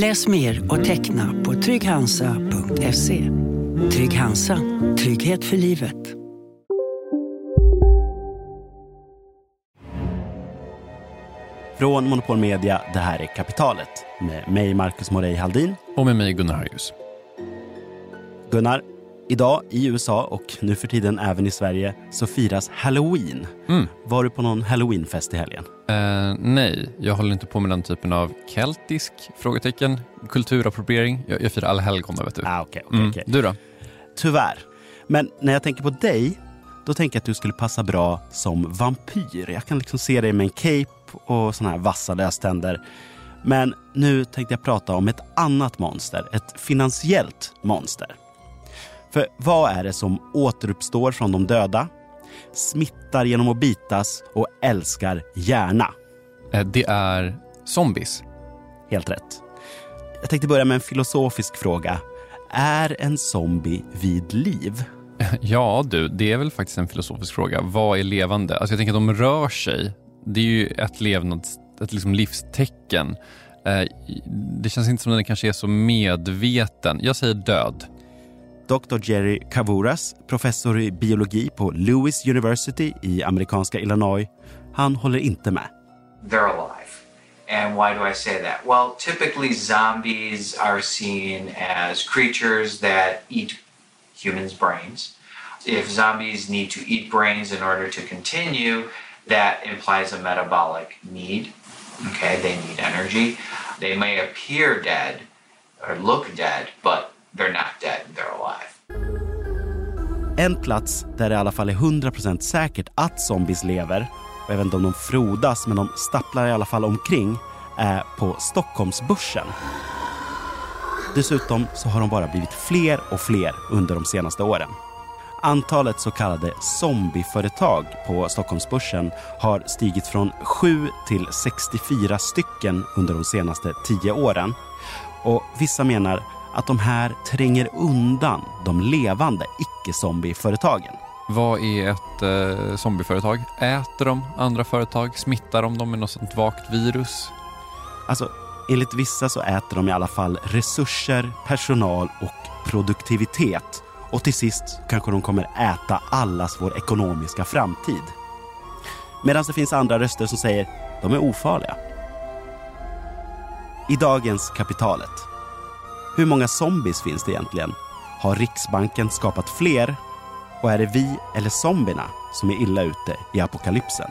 Läs mer och teckna på trygghansa.se. Trygg Hansa. Trygghet för livet. Från Monopol Media, det här är Kapitalet med mig Marcus Morey Haldin. Och med mig Gunnar Harjus. Gunnar, idag i USA och nu för tiden även i Sverige så firas Halloween. Mm. Var du på någon Halloweenfest i helgen? Eh, nej, jag håller inte på med den typen av keltisk frågetecken, kulturappropriering. Jag, jag firar allhelgona vet du. Ah, okay, okay, Mm. okay. Du då? Tyvärr. Men när jag tänker på dig, då tänker jag att du skulle passa bra som vampyr. Jag kan liksom se dig med en cape och såna här vassa löständer. Men nu tänkte jag prata om ett annat monster, ett finansiellt monster. För vad är det som återuppstår från de döda, smittar genom att bitas och älskar gärna? Eh, det är zombies. Helt rätt. Jag tänkte börja med en filosofisk fråga. Är en zombie vid liv? Ja du, det är väl faktiskt en filosofisk fråga. Vad är levande? Alltså jag tänker att de rör sig. Det är ju ett levnads, ett liksom livstecken. Eh, det känns inte som att den kanske är så medveten. Jag säger död. Dr. Jerry Kavuras, professor i biologi på Lewis University i amerikanska Illinois, han håller inte med. they're alive. And why do I say that? Well, typically zombies are seen as creatures that eat humans' brains. If zombies need to eat brains in order to continue, that implies a metabolic need. Okay, they need energy. They may appear dead or look dead, but they're not dead. En plats där det i alla fall är 100% säkert att zombies lever, och jag vet inte om de frodas, men de stapplar i alla fall omkring, är på Stockholmsbörsen. Dessutom så har de bara blivit fler och fler under de senaste åren. Antalet så kallade zombieföretag på Stockholmsbörsen har stigit från 7 till 64 stycken under de senaste 10 åren. Och vissa menar att de här tränger undan de levande icke-zombieföretagen. Vad är ett eh, zombieföretag? Äter de andra företag? Smittar de dem med något sånt vagt virus? Alltså, enligt vissa så äter de i alla fall resurser, personal och produktivitet. Och till sist kanske de kommer äta allas vår ekonomiska framtid. Medan det finns andra röster som säger de är ofarliga. I dagens Kapitalet. Hur många zombies finns det egentligen? Har Riksbanken skapat fler? Och är det vi eller zombierna som är illa ute i apokalypsen?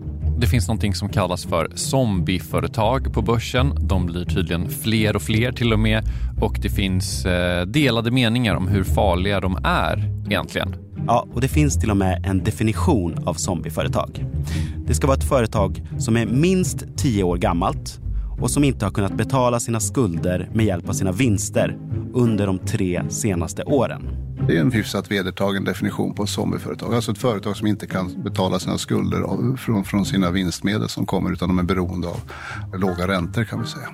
det finns någonting som kallas för zombieföretag på börsen. De blir tydligen fler och fler till och med och det finns eh, delade meningar om hur farliga de är egentligen. Ja, och det finns till och med en definition av zombieföretag. Det ska vara ett företag som är minst 10 år gammalt och som inte har kunnat betala sina skulder med hjälp av sina vinster under de tre senaste åren. Det är en hyfsat vedertagen definition på ett zombieföretag. Alltså ett företag som inte kan betala sina skulder av, från, från sina vinstmedel som kommer utan de är beroende av låga räntor kan vi säga.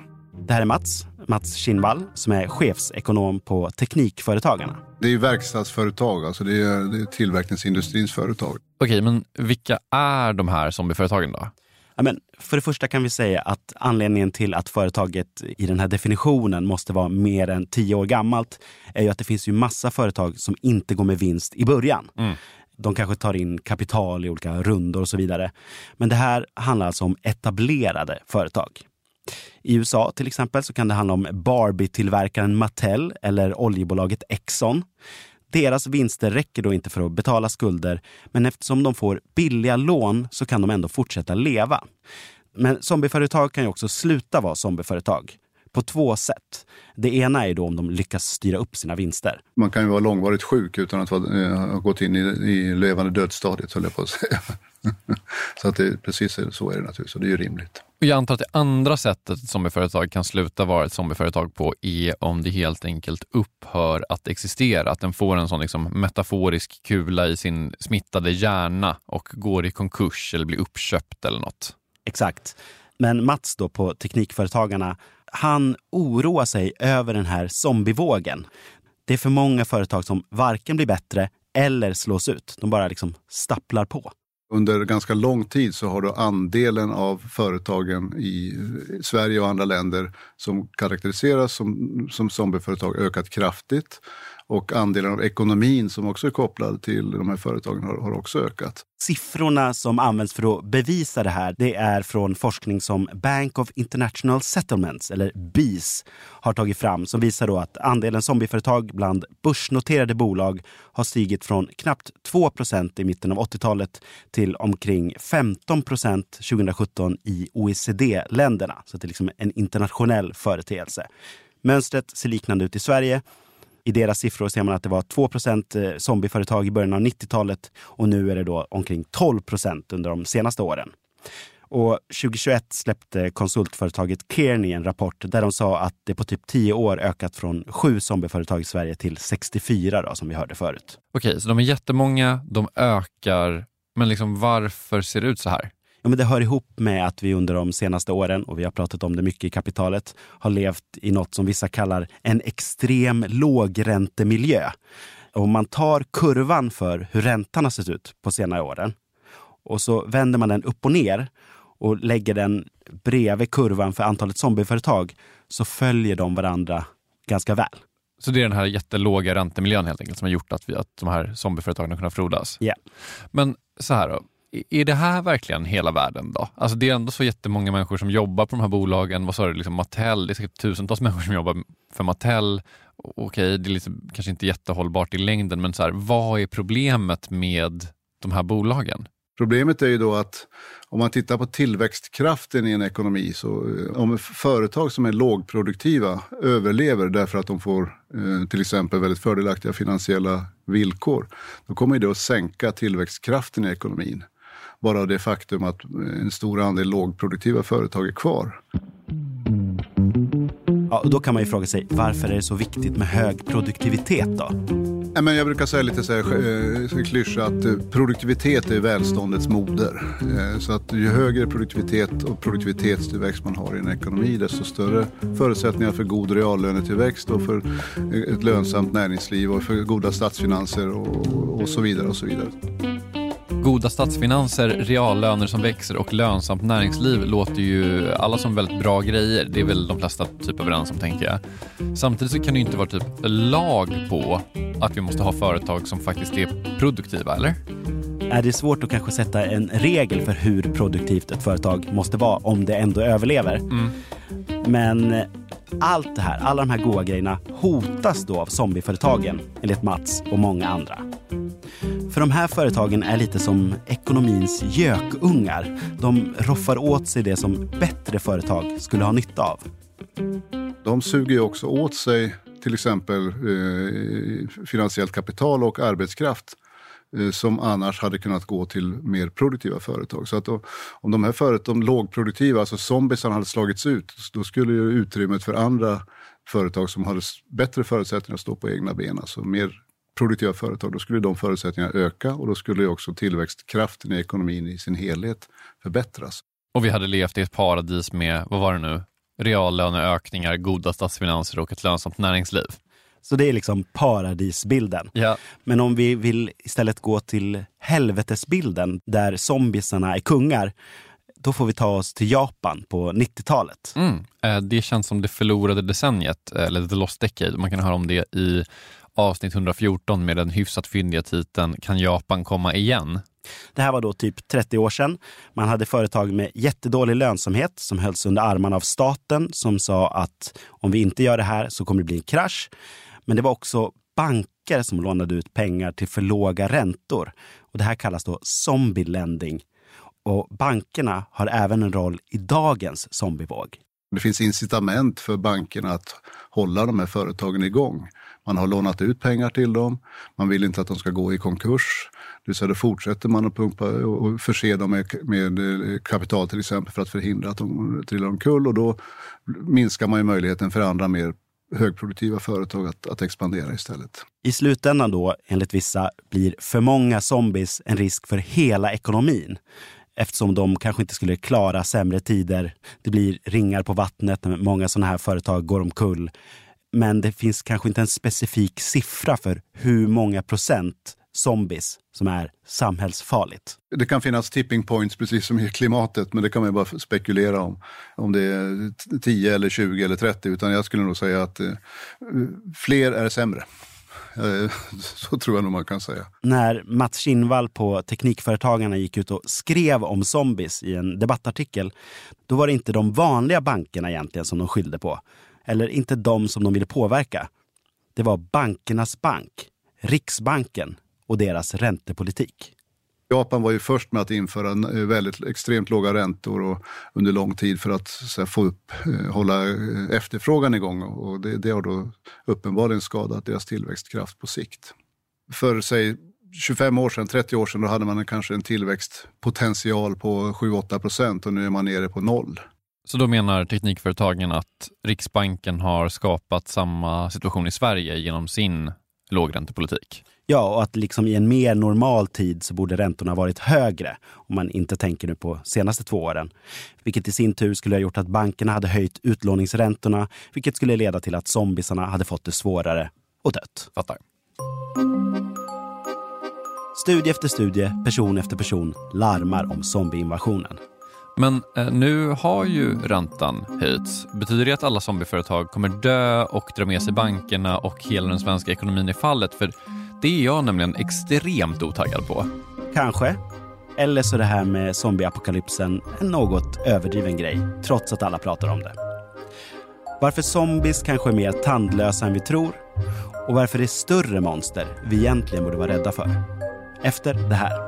Det här är Mats, Mats Kinnvall, som är chefsekonom på Teknikföretagarna. Det är ju verkstadsföretag, alltså det är, det är tillverkningsindustrins företag. Okej, men vilka är de här zombieföretagen då? Men för det första kan vi säga att anledningen till att företaget i den här definitionen måste vara mer än tio år gammalt är ju att det finns ju massa företag som inte går med vinst i början. Mm. De kanske tar in kapital i olika rundor och så vidare. Men det här handlar alltså om etablerade företag. I USA till exempel så kan det handla om Barbie-tillverkaren Mattel eller oljebolaget Exxon. Deras vinster räcker då inte för att betala skulder, men eftersom de får billiga lån så kan de ändå fortsätta leva. Men zombieföretag kan ju också sluta vara zombieföretag på två sätt. Det ena är då om de lyckas styra upp sina vinster. Man kan ju vara långvarigt sjuk utan att eh, ha gått in i, i levande dödsstadiet, höll jag på att säga. så att det, precis så är det naturligtvis, och det är ju rimligt. Jag antar att det andra sättet ett zombieföretag kan sluta vara ett zombieföretag på är om det helt enkelt upphör att existera. Att den får en sån liksom metaforisk kula i sin smittade hjärna och går i konkurs eller blir uppköpt eller något. Exakt. Men Mats då på Teknikföretagarna, han oroar sig över den här zombievågen. Det är för många företag som varken blir bättre eller slås ut. De bara liksom stapplar på. Under ganska lång tid så har då andelen av företagen i Sverige och andra länder som karaktäriseras som, som zombieföretag ökat kraftigt. Och andelen av ekonomin som också är kopplad till de här företagen har, har, också ökat. Siffrorna som används för att bevisa det här det är från forskning som Bank of International Settlements, eller BIS, har tagit fram som visar då att andelen zombieföretag bland börsnoterade bolag har stigit från knappt 2% i mitten av 80-talet till omkring 15% 2017 i OECD-länderna. Så det är liksom en internationell företeelse. Mönstret ser liknande ut i Sverige i deras siffror ser man att det var 2% eh, zombieföretag i början av 90-talet och nu är det då omkring 12% under de senaste åren. Och 2021 släppte konsultföretaget Kearney en rapport där de sa att det på typ 10 år ökat från 7 zombieföretag i Sverige till 64 då, som vi hörde förut. Okej, så de är jättemånga, de ökar, men liksom varför ser det ut så här? Ja, men det hör ihop med att vi under de senaste åren, och vi har pratat om det mycket i kapitalet, har levt i något som vissa kallar en extrem lågräntemiljö. Om man tar kurvan för hur räntan har sett ut på senare åren och så vänder man den upp och ner och lägger den bredvid kurvan för antalet zombieföretag så följer de varandra ganska väl. Så det är den här jättelåga räntemiljön helt enkelt som har gjort att, vi, att de här zombieföretagen har kunnat frodas? Ja. Yeah. Men så här då, är det här verkligen hela världen då? Alltså det är ändå så jättemånga människor som jobbar på de här bolagen. Vad sa du, liksom Mattel, det är säkert tusentals människor som jobbar för Mattel. Okej, det är liksom, kanske inte jättehållbart i längden, men så här, vad är problemet med de här bolagen? Problemet är ju då att om man tittar på tillväxtkraften i en ekonomi, så eh, om företag som är lågproduktiva överlever därför att de får eh, till exempel väldigt fördelaktiga finansiella villkor, då kommer det att sänka tillväxtkraften i ekonomin bara av det faktum att en stor andel lågproduktiva företag är kvar. Ja, och då kan man ju fråga sig varför är det så viktigt med hög produktivitet då? Men jag brukar säga lite så här, eh, klyscha att eh, produktivitet är välståndets moder. Eh, så att ju högre produktivitet och produktivitetstillväxt man har i en ekonomi desto större förutsättningar för god reallönetillväxt och för ett lönsamt näringsliv och för goda statsfinanser och, och så vidare och så vidare. Goda statsfinanser, reallöner som växer och lönsamt näringsliv låter ju alla som väldigt bra grejer. Det är väl de flesta typ överens om tänker jag. Samtidigt så kan det ju inte vara typ lag på att vi måste ha företag som faktiskt är produktiva, eller? Är det svårt att kanske sätta en regel för hur produktivt ett företag måste vara om det ändå överlever? Mm. Men allt det här, alla de här goda grejerna hotas då av zombieföretagen enligt Mats och många andra. För de här företagen är lite som ekonomins gökungar. De roffar åt sig det som bättre företag skulle ha nytta av. De suger ju också åt sig till exempel eh, finansiellt kapital och arbetskraft eh, som annars hade kunnat gå till mer produktiva företag. Så att då, om de här företagen, de lågproduktiva, alltså zombiesarna hade slagits ut, då skulle ju utrymmet för andra företag som hade bättre förutsättningar att stå på egna ben, alltså mer produktiva företag, då skulle de förutsättningarna öka och då skulle också tillväxtkraften i ekonomin i sin helhet förbättras. Och vi hade levt i ett paradis med, vad var det nu, reallöneökningar, goda statsfinanser och ett lönsamt näringsliv. Så det är liksom paradisbilden. Ja. Men om vi vill istället gå till helvetesbilden där zombiesarna är kungar, då får vi ta oss till Japan på 90-talet. Mm. Eh, Det känns som det förlorade decenniet, eller the lost decade. Man kan höra om det i avsnitt 114 med den hyfsat fyndiga titeln Kan Japan komma igen? Det här var då typ 30 år sedan. Man hade företag med jättedålig lönsamhet som hölls under armarna av staten som sa att om vi inte gör det här så kommer det bli en krasch. Men det var också banker som lånade ut pengar till för låga räntor. Och det här kallas då zombie lending. Och bankerna har även en roll i dagens zombievåg. Det finns incitament för bankerna att hålla de här företagen igång. Man har lånat ut pengar till dem, man vill inte att de ska gå i konkurs. Det så då fortsätter man att pumpa och förse dem med, med eh, kapital till exempel för att förhindra att de trillar omkull och då minskar man ju möjligheten för andra mer högproduktiva företag att, att expandera istället. I slutändan då, enligt vissa, blir för många zombies en risk för hela ekonomin eftersom de kanske inte skulle klara sämre tider. Det blir ringar på vattnet när många sådana här företag går omkull. Men det finns kanske inte en specifik siffra för hur många procent zombies som är samhällsfarligt. Det kan finnas tipping points precis som i klimatet, men det kan man ju bara spekulera om. Om det är 10 eller 20 eller 30, utan jag skulle nog säga att eh, fler är sämre. Eh, så tror jag nog man kan säga. När Mats Kinnvall på Teknikföretagarna gick ut och skrev om zombies i en debattartikel, då var det inte de vanliga bankerna egentligen som de skyllde på. Eller inte de som de ville påverka. Det var bankernas bank, Riksbanken och deras räntepolitik. Japan var ju först med att införa eh, väldigt extremt låga räntor och under lång tid för att så här, få upp, eh, hålla eh, efterfrågan igång och det, det har då uppenbarligen skadat deras tillväxtkraft på sikt. För säg 25 år sedan, 30 år sedan, då hade man kanske en tillväxtpotential på 7-8 procent och nu är man nere på noll. Så då menar teknikföretagen att Riksbanken har skapat samma situation i Sverige genom sin lågräntepolitik? Ja, och att liksom i en mer normal tid så borde räntorna varit högre om man inte tänker nu på senaste två åren. Vilket i sin tur skulle ha gjort att bankerna hade höjt utlåningsräntorna, vilket skulle leda till att zombisarna hade fått det svårare och dött. Fattar. Studie efter studie, person efter person larmar om zombieinvasionen. Men eh, nu har ju räntan höjts. Betyder det att alla zombieföretag kommer dö och dra med sig bankerna och hela den svenska ekonomin i fallet? För det är jag nämligen extremt otaggad på. Kanske. Eller så är det här med zombieapokalypsen en något överdriven grej, trots att alla pratar om det. Varför zombies kanske är mer tandlösa än vi tror och varför det är större monster vi egentligen borde vara rädda för. Efter det här.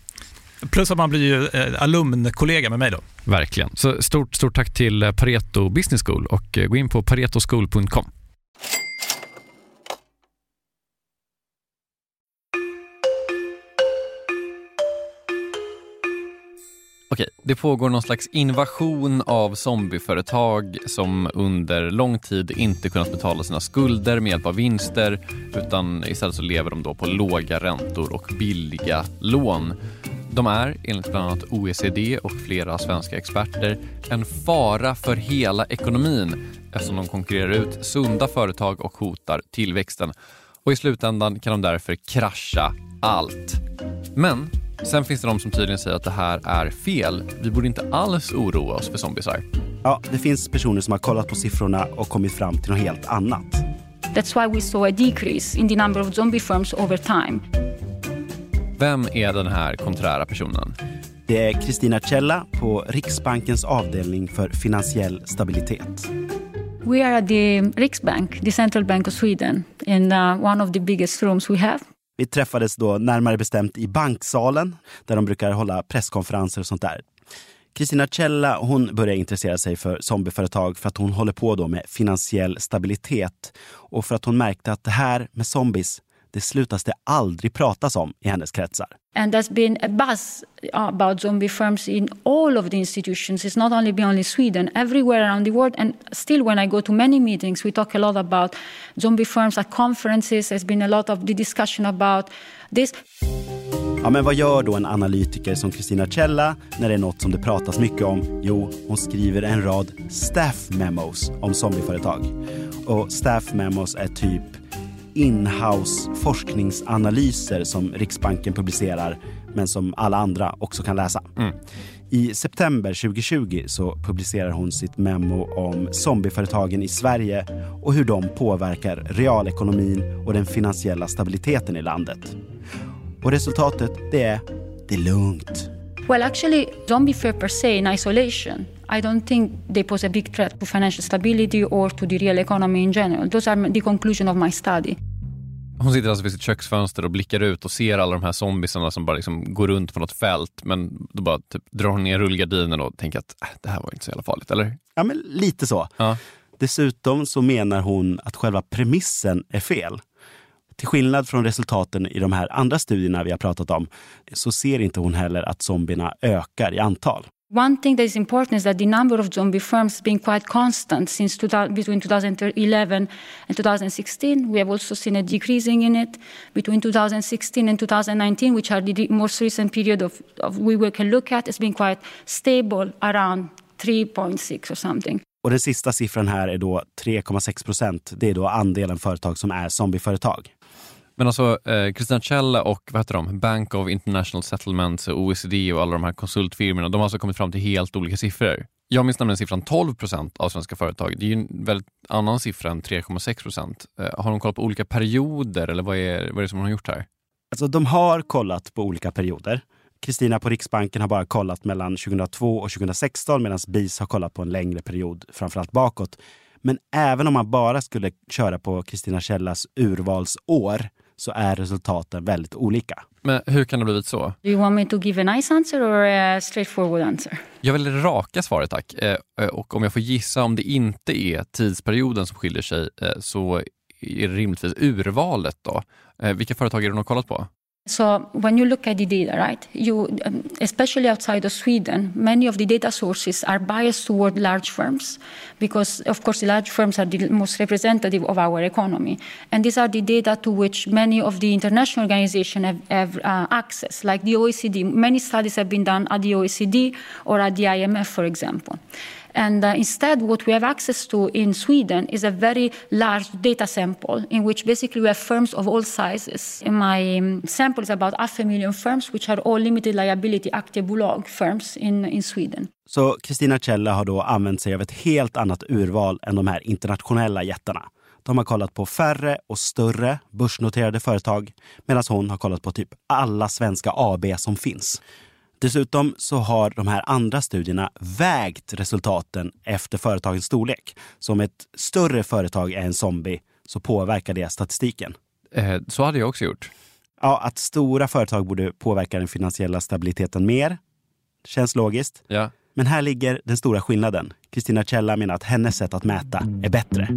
Plus att man blir ju eh, alumnkollega med mig då. Verkligen. Så stort, stort tack till eh, Pareto Business School och eh, gå in på paretoschool.com. Okej, det pågår någon slags invasion av zombieföretag som under lång tid inte kunnat betala sina skulder med hjälp av vinster utan istället så lever de då på låga räntor och billiga lån. De är, enligt bland annat OECD och flera svenska experter, en fara för hela ekonomin eftersom de konkurrerar ut sunda företag och hotar tillväxten. Och i slutändan kan de därför krascha allt. Men sen finns det de som tydligen säger att det här är fel. Vi borde inte alls oroa oss för zombisar. Ja, det finns personer som har kollat på siffrorna och kommit fram till något helt annat. That's why we saw a decrease in the number of zombie firms over time. Vem är den här konträra personen? Det är Kristina Cella på Riksbankens avdelning för finansiell stabilitet. We are at the Riksbank, the central bank of Sweden, and uh, one of the biggest rooms we have. Vi träffades då närmare bestämt i banksalen där de brukar hålla presskonferenser och sånt där. Kristina Cella hon börjar intressera sig för zombieföretag för att hon håller på då med finansiell stabilitet och för att hon märkte att det här med zombies, det slutas det aldrig pratas om i hennes kretsar. And there's been a buzz about zombie firms in all of the institutions. It's not only beyond Sweden, everywhere around the world. And still, when I go to many meetings, we talk a lot about zombie firms at conferences. There's been a lot of the discussion about this. Ja, men vad gör då en analytiker som Kristina Cella när det är något som det pratas mycket om? Jo, hon skriver en rad staff memos om zombieföretag. Och staff memos är typ inhouse forskningsanalyser som Riksbanken publicerar men som alla andra också kan läsa. I september 2020 så publicerar hon sitt memo om zombieföretagen i Sverige och hur de påverkar realekonomin och den finansiella stabiliteten i landet. Och resultatet, det är, det är lugnt. Well, actually, zombie fear per se in isolation, I don't think they pose a big threat to financial stability or to the real economy in general. Those are the conclusion of my study. Hon sitter alltså vid sitt köksfönster och blickar ut och ser alla de här zombisarna som bara liksom går runt på något fält. Men då bara typ drar hon ner rullgardinen och tänker att äh, det här var inte så jävla farligt, eller? Ja, men lite så. Ja. Dessutom så menar hon att själva premissen är fel. Till skillnad från resultaten i de här andra studierna vi har pratat om så ser inte hon heller att zombierna ökar i antal. One thing that is important is that the number of zombie firms has been quite constant since between 2011 and 2016. We have also seen a decreasing in it between 2016 and 2019, which are the most recent period of, of we can look at. It's been quite stable around 3.6 or something. Och den sista siffran här är då 3,6 procent. Det är då andelen företag som är zombieföretag. Men alltså Kristina eh, Cella och vad heter de? Bank of International Settlements, OECD och alla de här konsultfirmorna, de har alltså kommit fram till helt olika siffror. Jag minns nämligen siffran 12 procent av svenska företag. Det är ju en väldigt annan siffra än 3,6 procent. Eh, har de kollat på olika perioder eller vad är, vad är det som de har gjort här? Alltså, de har kollat på olika perioder. Kristina på Riksbanken har bara kollat mellan 2002 och 2016 medan BIS har kollat på en längre period, framförallt bakåt. Men även om man bara skulle köra på Kristina Källas urvalsår så är resultaten väldigt olika. Men hur kan det blivit så? Do you want me to give a nice answer or a straightforward answer? Jag vill raka svaret tack. Eh, eh, och om jag får gissa, om det inte är tidsperioden som skiljer sig eh, så är det rimligtvis urvalet då. Vilka företag är det de har kollat på? So when you look at the data, right, you, um, especially outside of Sweden, many of the data sources are biased toward large firms because, of course, the large firms are the most representative of our economy. And these are the data to which many of the international organizations have, have uh, access, like the OECD. Many studies have been done at the OECD or at the IMF, for example. And uh, instead, what we have access to in Sweden is a very large data sample in which basically we have firms of all sizes. In my um, sample is about half a million firms, which are all limited liability aktiebolag firms in, in Sweden. Så Kristina Kjella har då använt sig av ett helt annat urval än de här internationella jättarna. De har kollat på färre och större börsnoterade företag medan hon har kollat på typ alla svenska AB som finns. Dessutom så har de här andra studierna vägt resultaten efter företagens storlek. Så om ett större företag är en zombie så påverkar det statistiken. Eh, så hade jag också gjort. Ja, att stora företag borde påverka den finansiella stabiliteten mer. Känns logiskt. Ja. Men här ligger den stora skillnaden. Kristina Källa menar att hennes sätt att mäta är bättre.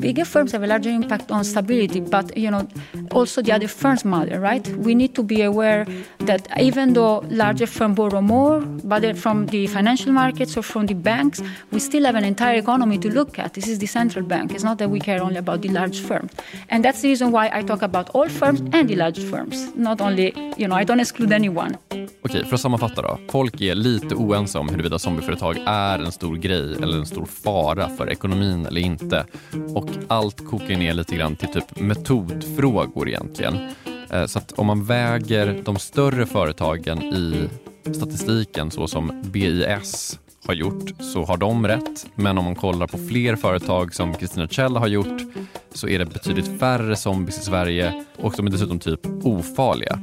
Bigger firms have a larger impact on stability, but you know, also the other firms matter, right? We need to be aware that even though larger firms borrow more, but from the financial markets or from the banks, we still have an entire economy to look at. This is the central bank. It's not that we care only about the large firms, and that's the reason why I talk about all firms and the large firms, not only you know, I don't exclude anyone. Okej, för att sammanfatta då. Folk är lite oense om huruvida zombieföretag är en stor grej eller en stor fara för ekonomin eller inte. Och allt kokar ner lite grann till typ metodfrågor egentligen. Eh, så att om man väger de större företagen i statistiken så som BIS har gjort så har de rätt. Men om man kollar på fler företag som Kristina Kjell har gjort så är det betydligt färre zombies i Sverige och de är dessutom typ ofarliga.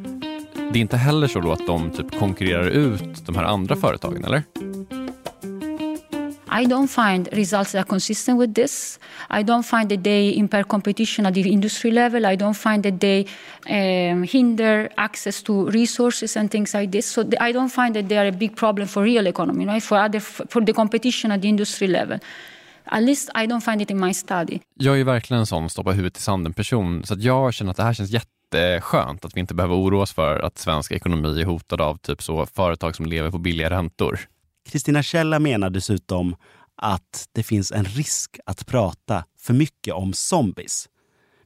Det är inte heller så då att de typ konkurrerar ut de här andra företagen, eller? I don't find results that are consistent with this. I don't find that they impair competition at the industry level. I don't find that they um, hinder access to resources and things like this. So the, I don't find that they are a big problem for real economy, right? For other for the competition at the industry level. At least I don't find it in my study. Jag är verkligen en sån stoppa huvudet i sanden person så att jag känner att det här känns jätteskönt att vi inte behöver oroa oss för att svensk ekonomi är hotad av typ så företag som lever på billiga räntor. Kristina Källa menar dessutom att det finns en risk att prata för mycket om zombies.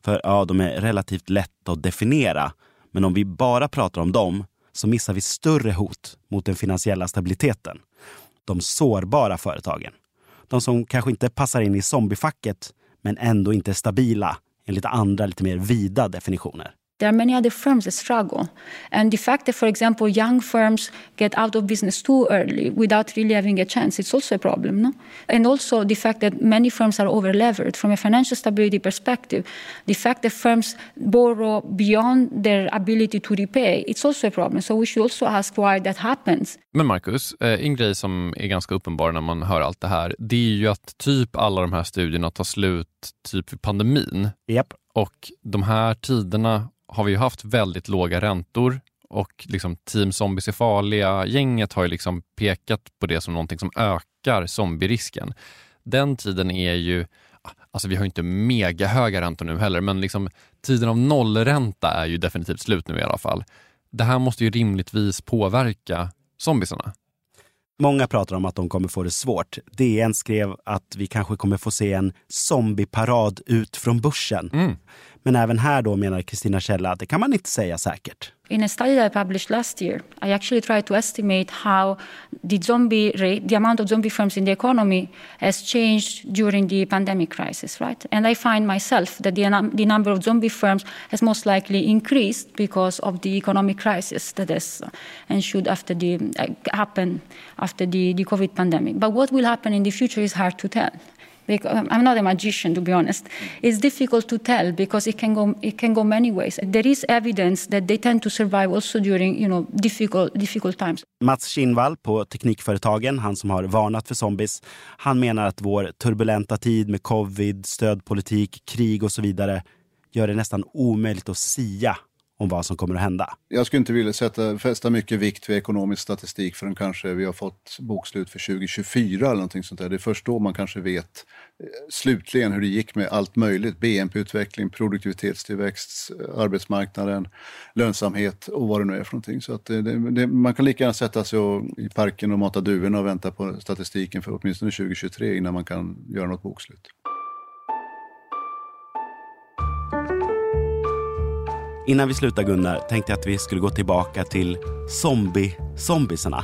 För ja, de är relativt lätta att definiera. Men om vi bara pratar om dem så missar vi större hot mot den finansiella stabiliteten. De sårbara företagen. De som kanske inte passar in i zombiefacket men ändå inte är stabila enligt andra lite mer vida definitioner. There are many other firms that struggle. And the fact that, for example, young firms get out of business too early without really having a chance, it's also a problem. No? And also the fact that many firms are over levered from a financial stability perspective. The fact that firms borrow beyond their ability to repay, it's also a problem. So we should also ask why that happens. Men Marcus, eh, en grej som är ganska uppenbar när man hör allt det här, det är ju att typ alla de här studierna tar slut typ vid pandemin. Yep. Och de här tiderna har vi haft väldigt låga räntor och liksom Team Zombies är farliga-gänget har ju liksom pekat på det som någonting som ökar zombierisken. Den tiden är ju alltså vi har ju inte mega höga räntor nu heller, men liksom tiden av nollränta är ju definitivt slut nu i alla fall. Det här måste ju rimligtvis påverka zombisarna. Många pratar om att de kommer få det svårt. DN skrev att vi kanske kommer få se en zombieparad ut från börsen. Mm. Men även här då menar Kristina Källa att det kan man inte säga säkert. In a study that I published last year, I actually tried to estimate how the zombie rate, the amount of zombie firms in the economy, has changed during the pandemic crisis, right? And I find myself that the, the number of zombie firms has most likely increased because of the economic crisis that has ensued after the uh, after the, the COVID pandemic. But what will happen in the future is hard to tell. Because I'm not a magician, to be honest. It's difficult to tell because it can go it can go many ways. There is evidence that they tend to survive also during you know difficult difficult times. Mats Kinvall på Teknikföretagen, han som har varnat för zombies, han menar att vår turbulenta tid med covid, stödpolitik, krig och så vidare gör det nästan omöjligt att sia om vad som kommer att hända. Jag skulle inte vilja sätta, fästa mycket vikt vid ekonomisk statistik förrän kanske vi har fått bokslut för 2024 eller någonting sånt där. Det är först då man kanske vet eh, slutligen hur det gick med allt möjligt. BNP-utveckling, produktivitetstillväxt, eh, arbetsmarknaden, lönsamhet och vad det nu är för någonting. Så att det, det, man kan lika gärna sätta sig och, i parken och mata duvorna och vänta på statistiken för åtminstone 2023 innan man kan göra något bokslut. Innan vi slutar Gunnar tänkte jag att vi skulle gå tillbaka till zombie-zombisarna.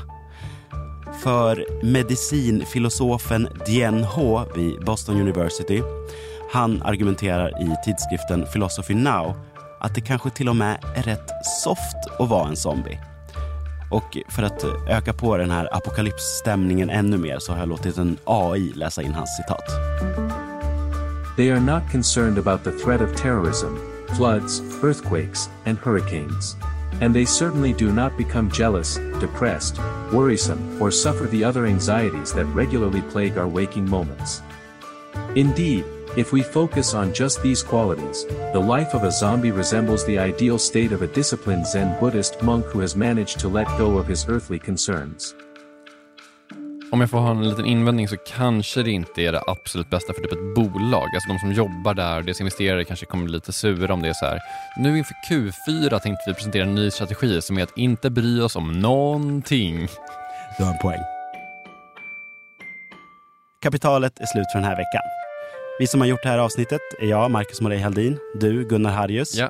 För medicinfilosofen Dien Ho vid Boston University, han argumenterar i tidskriften Philosophy Now att det kanske till och med är rätt soft att vara en zombie. Och för att öka på den här apokalypsstämningen ännu mer så har jag låtit en AI läsa in hans citat. They are not concerned about the threat of terrorism, floods, earthquakes, and hurricanes. And they certainly do not become jealous, depressed, worrisome, or suffer the other anxieties that regularly plague our waking moments. Indeed, if we focus on just these qualities, the life of a zombie resembles the ideal state of a disciplined Zen Buddhist monk who has managed to let go of his earthly concerns. Om jag får ha en liten invändning så kanske det inte är det absolut bästa för typ ett bolag. Alltså de som jobbar där, deras investerare kanske kommer bli lite sura om det är så här. Nu inför Q4 tänkte vi presentera en ny strategi som är att inte bry oss om någonting. Du har en poäng. Kapitalet är slut för den här veckan. Vi som har gjort det här avsnittet är jag, Marcus Morey Haldin, du, Gunnar Harjus, Ja.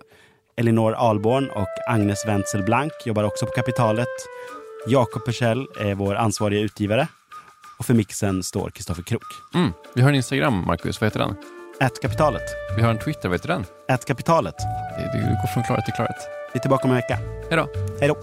Elinor Alborn och Agnes Wenzel Blank jobbar också på Kapitalet. Jakob Persell är vår ansvariga utgivare. Och för mixen står Kristoffer Krook. Mm. Vi har en Instagram, Marcus. Vad heter den? Ät kapitalet. Vi har en Twitter. Vad heter den? Ät kapitalet. Det, det går från klarhet till klarhet. Vi är tillbaka om en vecka. Hej då. Hej då.